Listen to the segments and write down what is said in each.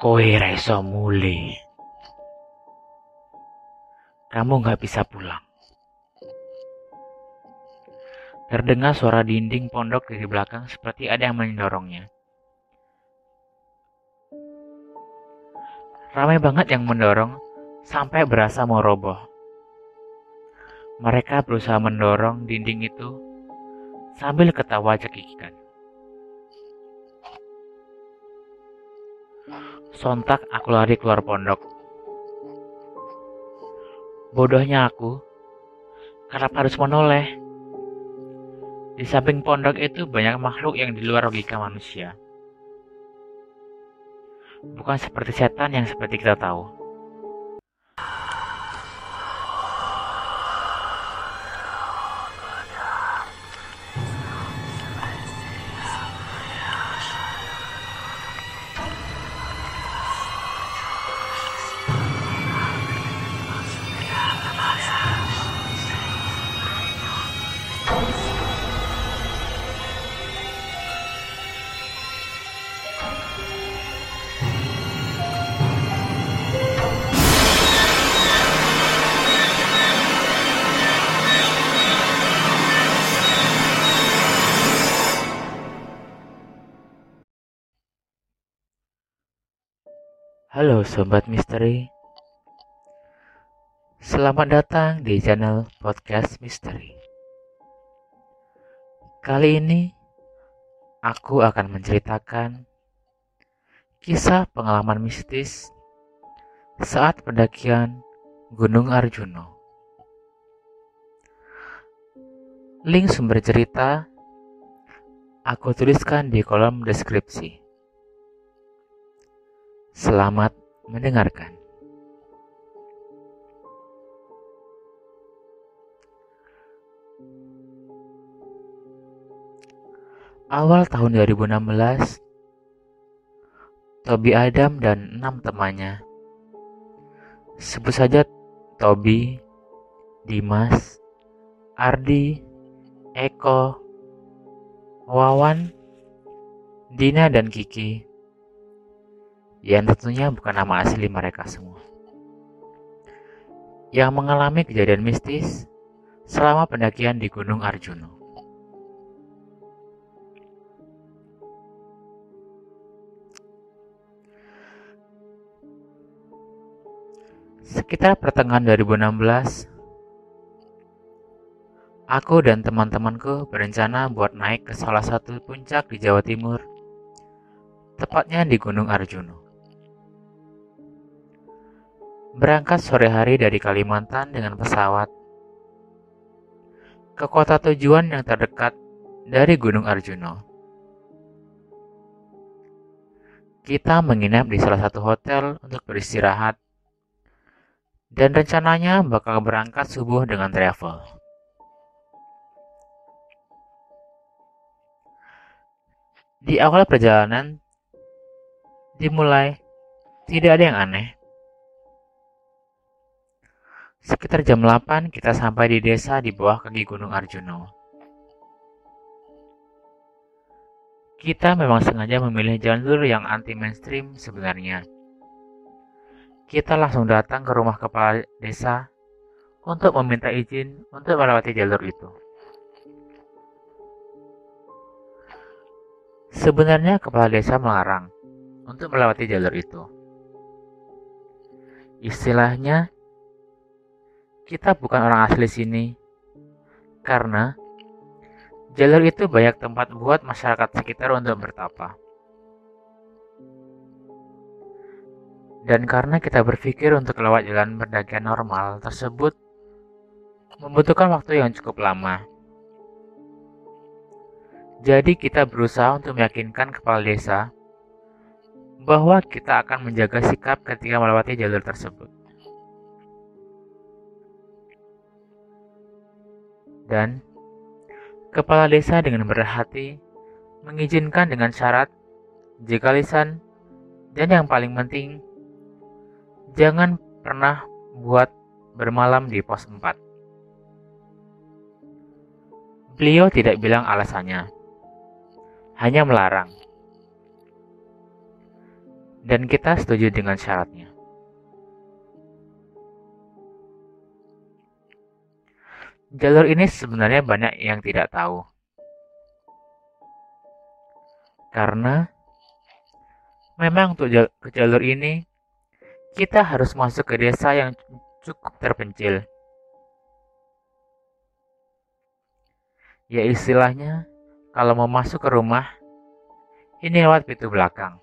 Kowe raiso mule. Kamu nggak bisa pulang. Terdengar suara dinding pondok dari belakang seperti ada yang mendorongnya. Ramai banget yang mendorong sampai berasa mau roboh. Mereka berusaha mendorong dinding itu sambil ketawa cekikikan. Sontak aku lari keluar pondok. Bodohnya aku, kenapa harus menoleh? Di samping pondok itu banyak makhluk yang di luar logika manusia. Bukan seperti setan yang seperti kita tahu. Halo Sobat Misteri. Selamat datang di channel Podcast Misteri. Kali ini Aku akan menceritakan Kisah pengalaman mistis Saat pendakian Gunung Arjuno Link sumber cerita Aku tuliskan di kolom deskripsi Selamat mendengarkan. Awal tahun 2016, Tobi Adam dan enam temannya, sebut saja Tobi, Dimas, Ardi, Eko, Wawan, Dina dan Kiki yang tentunya bukan nama asli mereka semua. Yang mengalami kejadian mistis selama pendakian di Gunung Arjuno. Sekitar pertengahan 2016, aku dan teman-temanku berencana buat naik ke salah satu puncak di Jawa Timur, tepatnya di Gunung Arjuno. Berangkat sore hari dari Kalimantan dengan pesawat ke kota tujuan yang terdekat dari Gunung Arjuno. Kita menginap di salah satu hotel untuk beristirahat dan rencananya bakal berangkat subuh dengan travel. Di awal perjalanan dimulai tidak ada yang aneh. Sekitar jam 8 kita sampai di desa di bawah kaki Gunung Arjuno. Kita memang sengaja memilih jalur yang anti mainstream sebenarnya. Kita langsung datang ke rumah kepala desa untuk meminta izin untuk melewati jalur itu. Sebenarnya kepala desa melarang untuk melewati jalur itu. Istilahnya, kita bukan orang asli sini. Karena jalur itu banyak tempat buat masyarakat sekitar untuk bertapa. Dan karena kita berpikir untuk lewat jalan berdagang normal tersebut membutuhkan waktu yang cukup lama. Jadi kita berusaha untuk meyakinkan kepala desa bahwa kita akan menjaga sikap ketika melewati jalur tersebut. Dan kepala desa dengan berhati mengizinkan dengan syarat jika lisan dan yang paling penting jangan pernah buat bermalam di pos 4. Beliau tidak bilang alasannya, hanya melarang. Dan kita setuju dengan syaratnya. Jalur ini sebenarnya banyak yang tidak tahu. Karena memang untuk jalur ini kita harus masuk ke desa yang cukup terpencil. Ya istilahnya, kalau mau masuk ke rumah, ini lewat pintu belakang.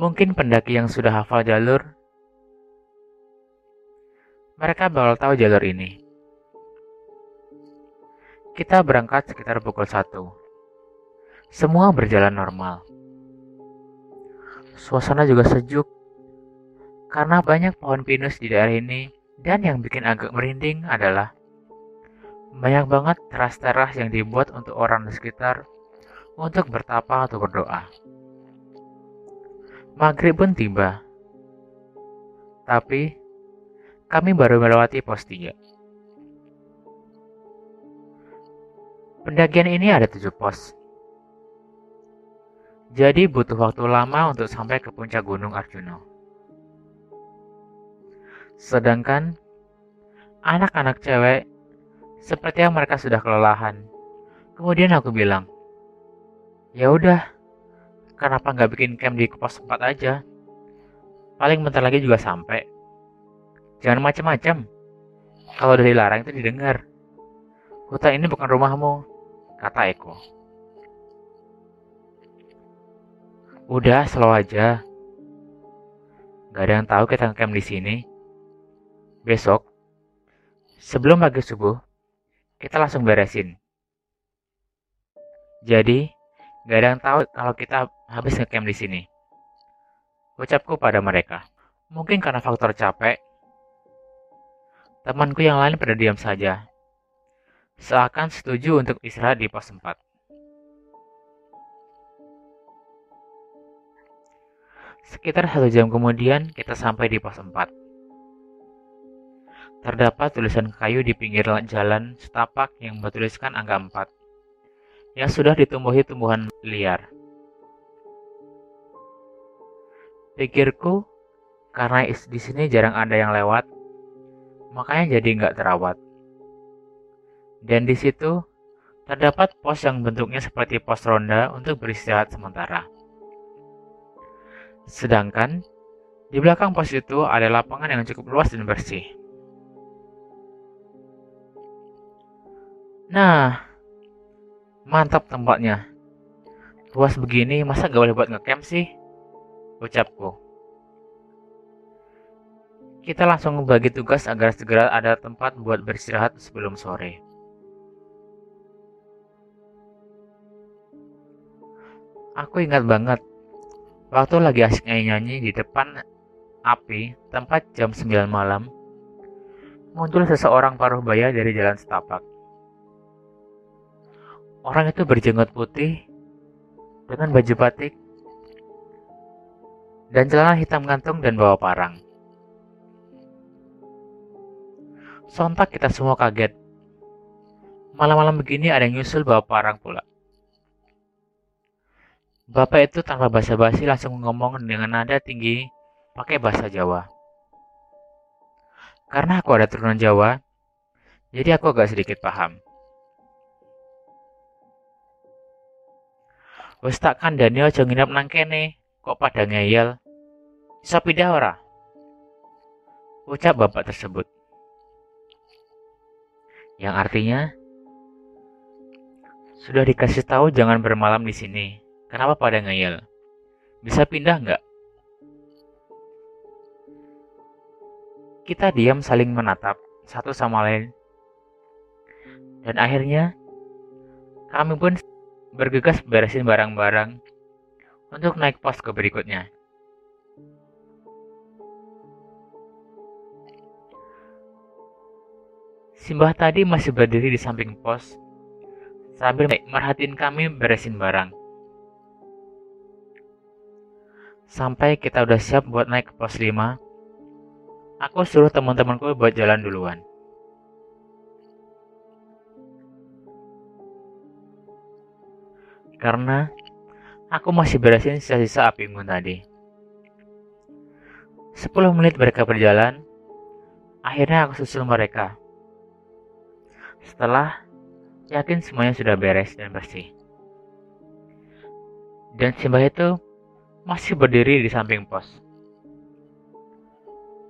Mungkin pendaki yang sudah hafal jalur, mereka bakal tahu jalur ini. Kita berangkat sekitar pukul 1. Semua berjalan normal. Suasana juga sejuk karena banyak pohon pinus di daerah ini dan yang bikin agak merinding adalah banyak banget teras-teras yang dibuat untuk orang di sekitar untuk bertapa atau berdoa. Maghrib pun tiba. Tapi, kami baru melewati pos 3. Pendakian ini ada tujuh pos. Jadi butuh waktu lama untuk sampai ke puncak Gunung Arjuna. Sedangkan anak-anak cewek seperti yang mereka sudah kelelahan. Kemudian aku bilang, ya udah, kenapa nggak bikin camp di pos 4 aja? Paling bentar lagi juga sampai. Jangan macam-macam. Kalau dari larang itu didengar. Hutan ini bukan rumahmu, kata Eko. Udah, slow aja. Gak ada yang tahu kita camp di sini. Besok, sebelum pagi subuh, kita langsung beresin. Jadi, gak ada yang tahu kalau kita habis ngecamp di sini. Ucapku pada mereka. Mungkin karena faktor capek, temanku yang lain pada diam saja. Seakan setuju untuk istirahat di pos 4. Sekitar satu jam kemudian, kita sampai di pos 4. Terdapat tulisan kayu di pinggir jalan setapak yang bertuliskan angka 4 yang sudah ditumbuhi tumbuhan liar. Pikirku, karena di sini jarang ada yang lewat, makanya jadi nggak terawat. Dan di situ terdapat pos yang bentuknya seperti pos ronda untuk beristirahat sementara. Sedangkan di belakang pos itu ada lapangan yang cukup luas dan bersih. Nah, mantap tempatnya. Luas begini, masa gak boleh buat ngecamp sih? Ucapku. Kita langsung bagi tugas agar segera ada tempat buat beristirahat sebelum sore. Aku ingat banget, waktu lagi asik nyanyi-nyanyi di depan api, tempat jam 9 malam, muncul seseorang paruh baya dari jalan setapak. Orang itu berjenggot putih dengan baju batik dan celana hitam gantung dan bawa parang. Sontak kita semua kaget. Malam-malam begini ada yang nyusul bawa parang pula. Bapak itu tanpa basa-basi langsung ngomong dengan nada tinggi pakai bahasa Jawa. Karena aku ada turunan Jawa, jadi aku agak sedikit paham. Wes tak aja nginep nang kene, kok pada ngeyel. Ora? Ucap bapak tersebut. Yang artinya, sudah dikasih tahu jangan bermalam di sini. Kenapa pada ngeyel? Bisa pindah nggak? Kita diam saling menatap satu sama lain. Dan akhirnya, kami pun bergegas beresin barang-barang untuk naik pos ke berikutnya. Simbah tadi masih berdiri di samping pos sambil merhatiin kami beresin barang. Sampai kita udah siap buat naik ke pos 5, aku suruh teman-temanku buat jalan duluan. Karena aku masih beresin sisa-sisa api unggun tadi. Sepuluh menit mereka berjalan, akhirnya aku susul mereka. Setelah yakin semuanya sudah beres dan bersih. Dan Simbah itu masih berdiri di samping pos.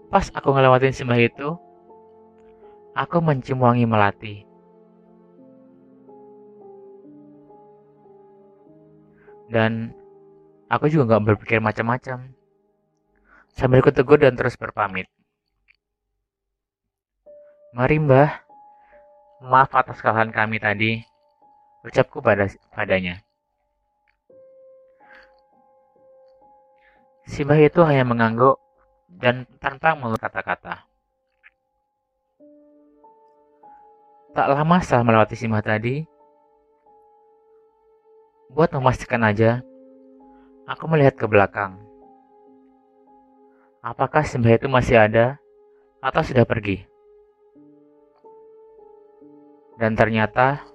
Pas aku ngelewatin Simbah itu, aku mencium wangi melati. Dan aku juga nggak berpikir macam-macam. Sambil kutegur dan terus berpamit. Mari mbah, maaf atas kesalahan kami tadi, ucapku pada padanya. Si mbah itu hanya mengangguk dan tanpa mulut kata-kata. Tak lama setelah melewati Simbah tadi, Buat memastikan aja, aku melihat ke belakang. Apakah Simbah itu masih ada atau sudah pergi? Dan ternyata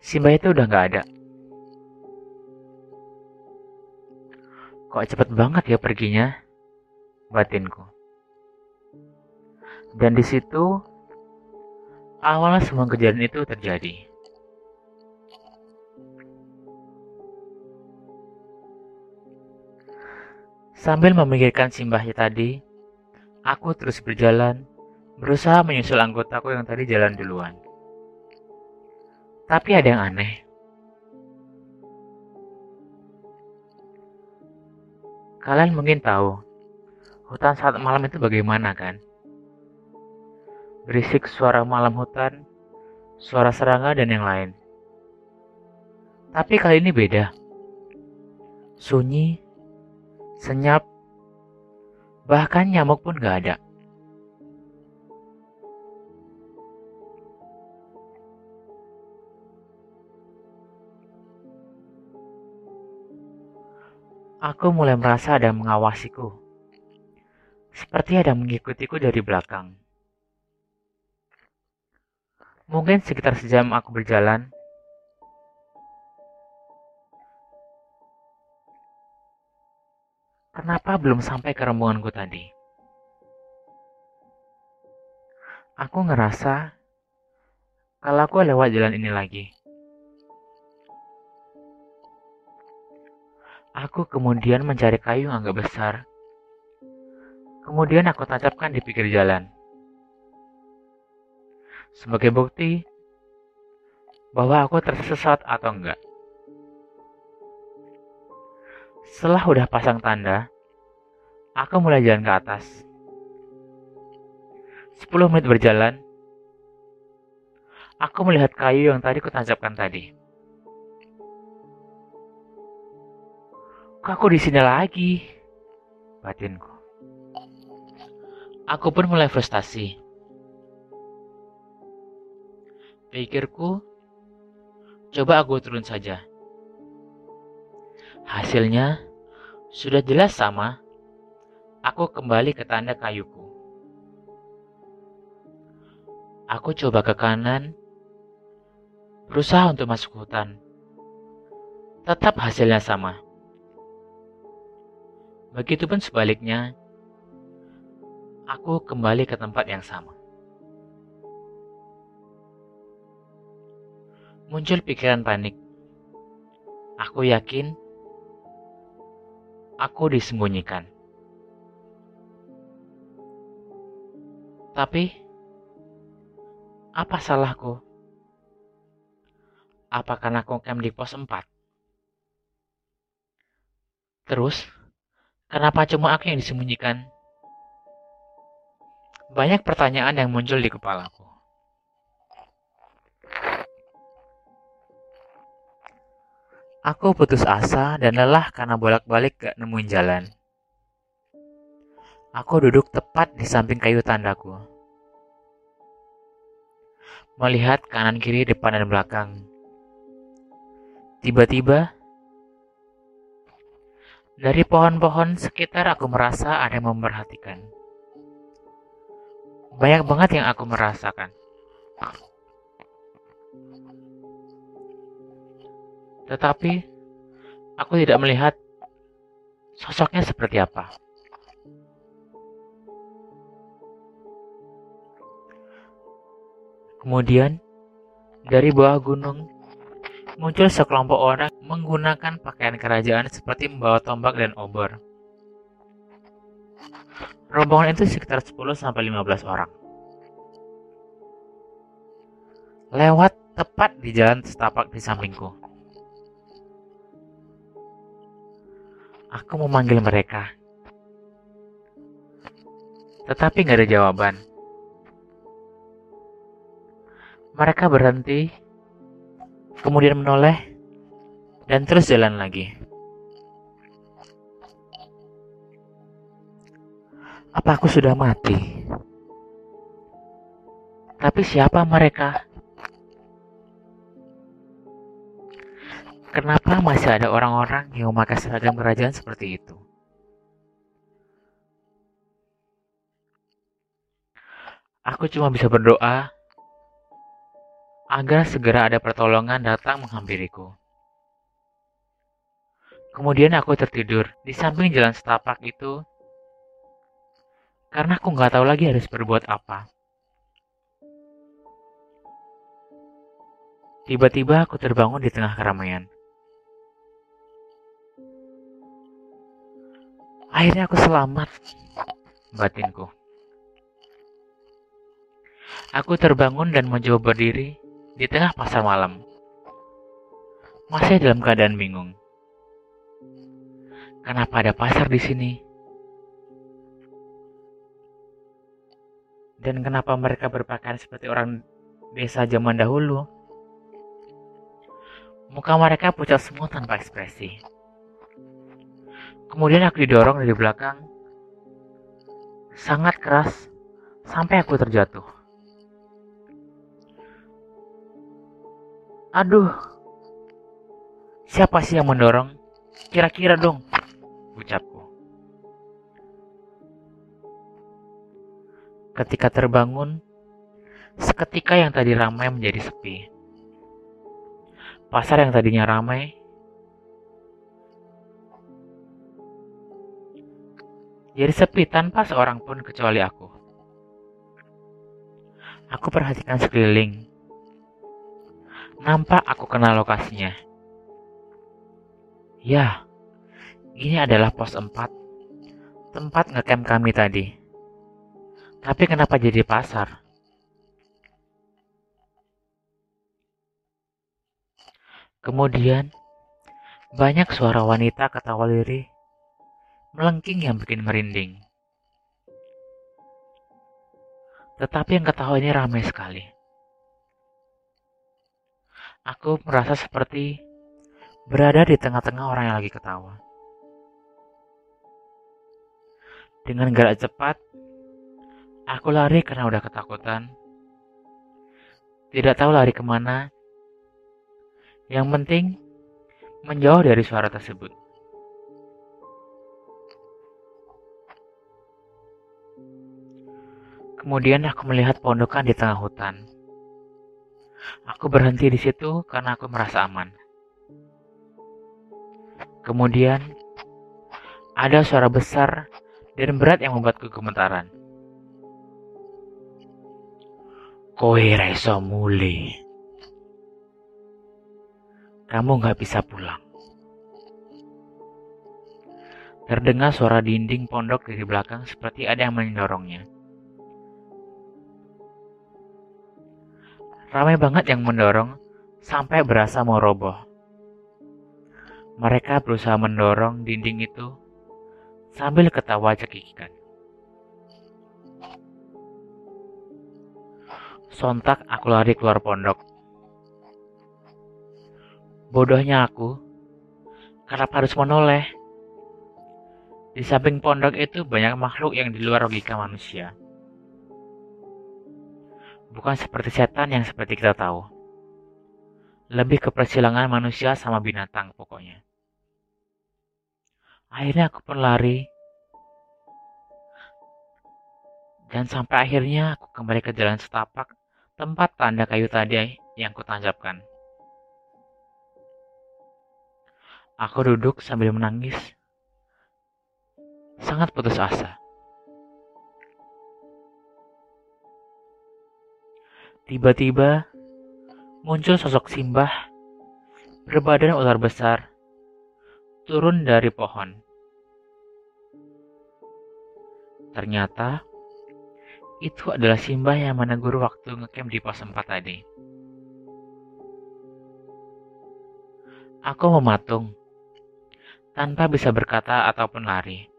Simbah itu udah nggak ada. Kok cepet banget ya perginya? Batinku. Dan di situ awalnya semua kejadian itu terjadi. Sambil memikirkan simbahnya tadi, aku terus berjalan, berusaha menyusul anggotaku yang tadi jalan duluan. Tapi ada yang aneh. Kalian mungkin tahu, hutan saat malam itu bagaimana kan? Berisik suara malam hutan, suara serangga dan yang lain. Tapi kali ini beda. Sunyi senyap, bahkan nyamuk pun gak ada. Aku mulai merasa ada yang mengawasiku. Seperti ada yang mengikutiku dari belakang. Mungkin sekitar sejam aku berjalan, Kenapa belum sampai ke rombonganku tadi? Aku ngerasa kalau aku lewat jalan ini lagi. Aku kemudian mencari kayu yang agak besar. Kemudian aku tancapkan di pinggir jalan. Sebagai bukti bahwa aku tersesat atau enggak. Setelah udah pasang tanda, aku mulai jalan ke atas. 10 menit berjalan, aku melihat kayu yang tadi kutancapkan tadi. Kok aku di sini lagi? Batinku. Aku pun mulai frustasi. Pikirku, coba aku turun saja. Hasilnya sudah jelas sama. Aku kembali ke tanda kayuku. Aku coba ke kanan, berusaha untuk masuk hutan. Tetap hasilnya sama. Begitupun sebaliknya, aku kembali ke tempat yang sama. Muncul pikiran panik. Aku yakin aku disembunyikan. Tapi, apa salahku? Apa karena aku camp di pos 4? Terus, kenapa cuma aku yang disembunyikan? Banyak pertanyaan yang muncul di kepalaku. Aku putus asa dan lelah karena bolak-balik gak nemuin jalan. Aku duduk tepat di samping kayu tandaku. Melihat kanan kiri depan dan belakang. Tiba-tiba, dari pohon-pohon sekitar aku merasa ada yang memperhatikan. Banyak banget yang aku merasakan. Tetapi aku tidak melihat sosoknya seperti apa. Kemudian, dari bawah gunung muncul sekelompok orang menggunakan pakaian kerajaan seperti membawa tombak dan obor. Rombongan itu sekitar 10-15 orang. Lewat tepat di jalan setapak di sampingku. Aku memanggil mereka. Tetapi nggak ada jawaban. Mereka berhenti, kemudian menoleh, dan terus jalan lagi. Apa aku sudah mati? Tapi siapa mereka? Kenapa masih ada orang-orang yang memakai seragam kerajaan seperti itu? Aku cuma bisa berdoa agar segera ada pertolongan datang menghampiriku. Kemudian aku tertidur di samping jalan setapak itu karena aku nggak tahu lagi harus berbuat apa. Tiba-tiba aku terbangun di tengah keramaian. Akhirnya aku selamat, batinku. Aku terbangun dan mencoba berdiri di tengah pasar malam. Masih dalam keadaan bingung. Kenapa ada pasar di sini? Dan kenapa mereka berpakaian seperti orang desa zaman dahulu? Muka mereka pucat semua tanpa ekspresi. Kemudian aku didorong dari belakang sangat keras sampai aku terjatuh. Aduh, siapa sih yang mendorong? Kira-kira dong, ucapku. Ketika terbangun, seketika yang tadi ramai menjadi sepi. Pasar yang tadinya ramai jadi sepi tanpa seorang pun kecuali aku. Aku perhatikan sekeliling Nampak aku kenal lokasinya. Ya, ini adalah pos 4. Tempat ngecamp kami tadi. Tapi kenapa jadi pasar? Kemudian, banyak suara wanita ketawa lirih melengking yang bikin merinding. Tetapi yang ketawa ini ramai sekali. Aku merasa seperti berada di tengah-tengah orang yang lagi ketawa. Dengan gerak cepat, aku lari karena udah ketakutan. Tidak tahu lari ke mana. Yang penting, menjauh dari suara tersebut. Kemudian aku melihat pondokan di tengah hutan. Aku berhenti di situ karena aku merasa aman. Kemudian, ada suara besar dan berat yang membuatku gemetaran. Kowe raiso muli. Kamu nggak bisa pulang. Terdengar suara dinding pondok dari belakang seperti ada yang mendorongnya. Ramai banget yang mendorong sampai berasa mau roboh. Mereka berusaha mendorong dinding itu sambil ketawa cekikikan. Sontak aku lari keluar pondok. Bodohnya aku, karena harus menoleh. Di samping pondok itu banyak makhluk yang di luar logika manusia bukan seperti setan yang seperti kita tahu. Lebih ke persilangan manusia sama binatang pokoknya. Akhirnya aku pun lari. Dan sampai akhirnya aku kembali ke jalan setapak tempat tanda kayu tadi yang kutancapkan. Aku duduk sambil menangis, sangat putus asa. Tiba-tiba muncul sosok Simbah berbadan ular besar turun dari pohon. Ternyata itu adalah Simbah yang menegur waktu ngecamp di pos 4 tadi. Aku mematung tanpa bisa berkata ataupun lari.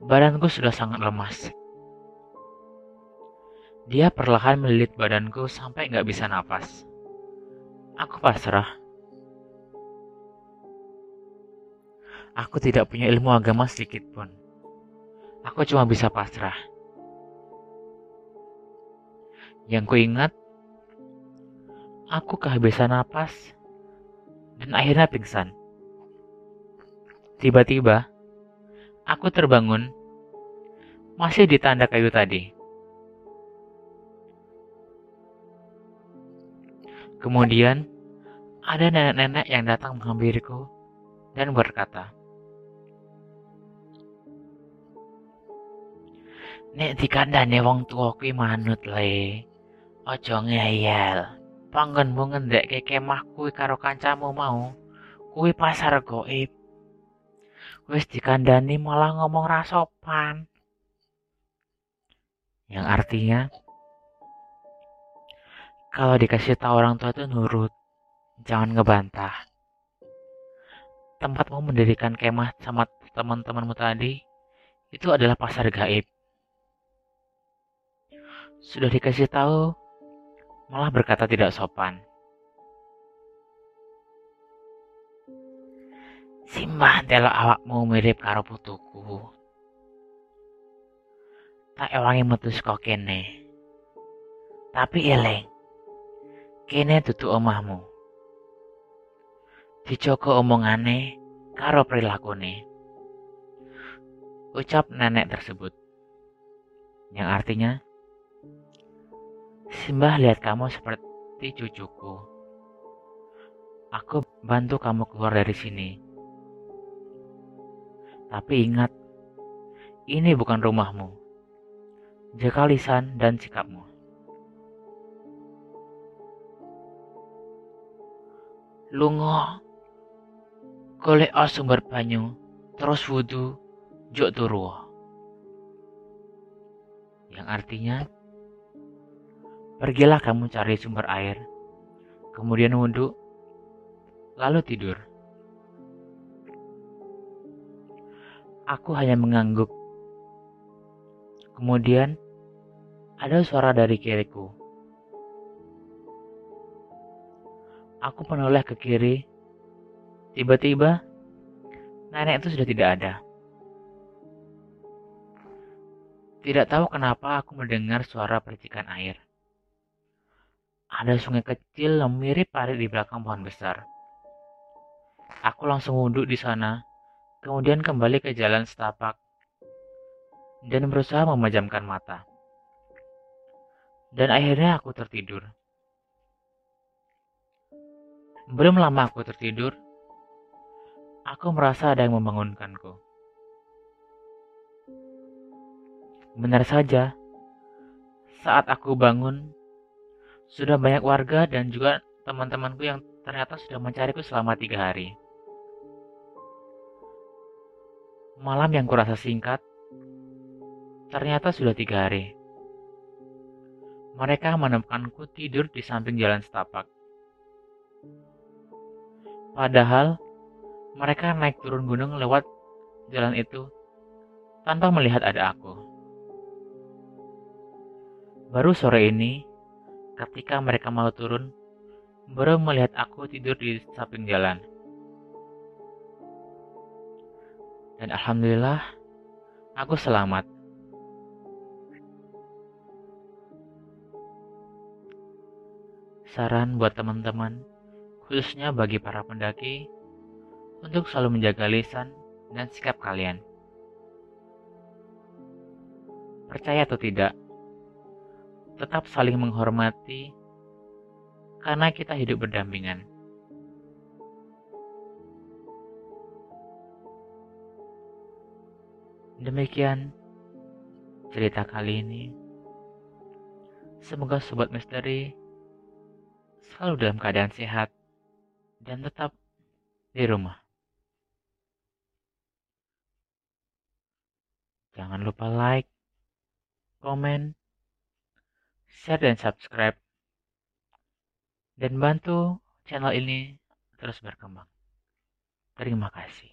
Badanku sudah sangat lemas. Dia perlahan melilit badanku sampai nggak bisa napas. Aku pasrah. Aku tidak punya ilmu agama sedikit pun. Aku cuma bisa pasrah. Yang ku ingat, aku kehabisan napas dan akhirnya pingsan. Tiba-tiba, aku terbangun, masih di tanda kayu tadi. Kemudian, ada nenek-nenek yang datang menghampiriku dan berkata, Nek dikandane wong tua kuwi manut le. Aja ngeyel. Panggonmu ngendekke kemah kuwi karo kancamu mau. Kuwi pasar goib. Wis dikandani malah ngomong rasopan. Yang artinya, kalau dikasih tahu orang tua itu nurut, jangan ngebantah. Tempatmu mendirikan kemah sama teman-temanmu tadi, itu adalah pasar gaib. Sudah dikasih tahu, malah berkata tidak sopan. Simbah delok awakmu mirip karo putuku. Tak ewangi metu saka kene. Tapi eling. Kene dudu omahmu. Dijogo omongane karo prilakune. Ucap nenek tersebut. Yang artinya, Simbah lihat kamu seperti cucuku. Aku bantu kamu keluar dari sini. Tapi ingat, ini bukan rumahmu. Jaga lisan dan sikapmu. Lungo, golek sumber banyu, terus wudhu, juk turu. Yang artinya, pergilah kamu cari sumber air, kemudian wudhu, lalu tidur. Aku hanya mengangguk. Kemudian ada suara dari kiriku. Aku menoleh ke kiri. Tiba-tiba nenek itu sudah tidak ada. Tidak tahu kenapa aku mendengar suara percikan air. Ada sungai kecil yang mirip parit di belakang pohon besar. Aku langsung wudhu di sana kemudian kembali ke jalan setapak dan berusaha memejamkan mata. Dan akhirnya aku tertidur. Belum lama aku tertidur, aku merasa ada yang membangunkanku. Benar saja, saat aku bangun, sudah banyak warga dan juga teman-temanku yang ternyata sudah mencariku selama tiga hari. Malam yang kurasa singkat, ternyata sudah tiga hari. Mereka menemukanku tidur di samping jalan setapak. Padahal, mereka naik turun gunung lewat jalan itu tanpa melihat ada aku. Baru sore ini, ketika mereka mau turun, baru melihat aku tidur di samping jalan. Dan alhamdulillah aku selamat. Saran buat teman-teman, khususnya bagi para pendaki, untuk selalu menjaga lisan dan sikap kalian. Percaya atau tidak, tetap saling menghormati karena kita hidup berdampingan. Demikian cerita kali ini. Semoga sobat misteri selalu dalam keadaan sehat dan tetap di rumah. Jangan lupa like, komen, share dan subscribe dan bantu channel ini terus berkembang. Terima kasih.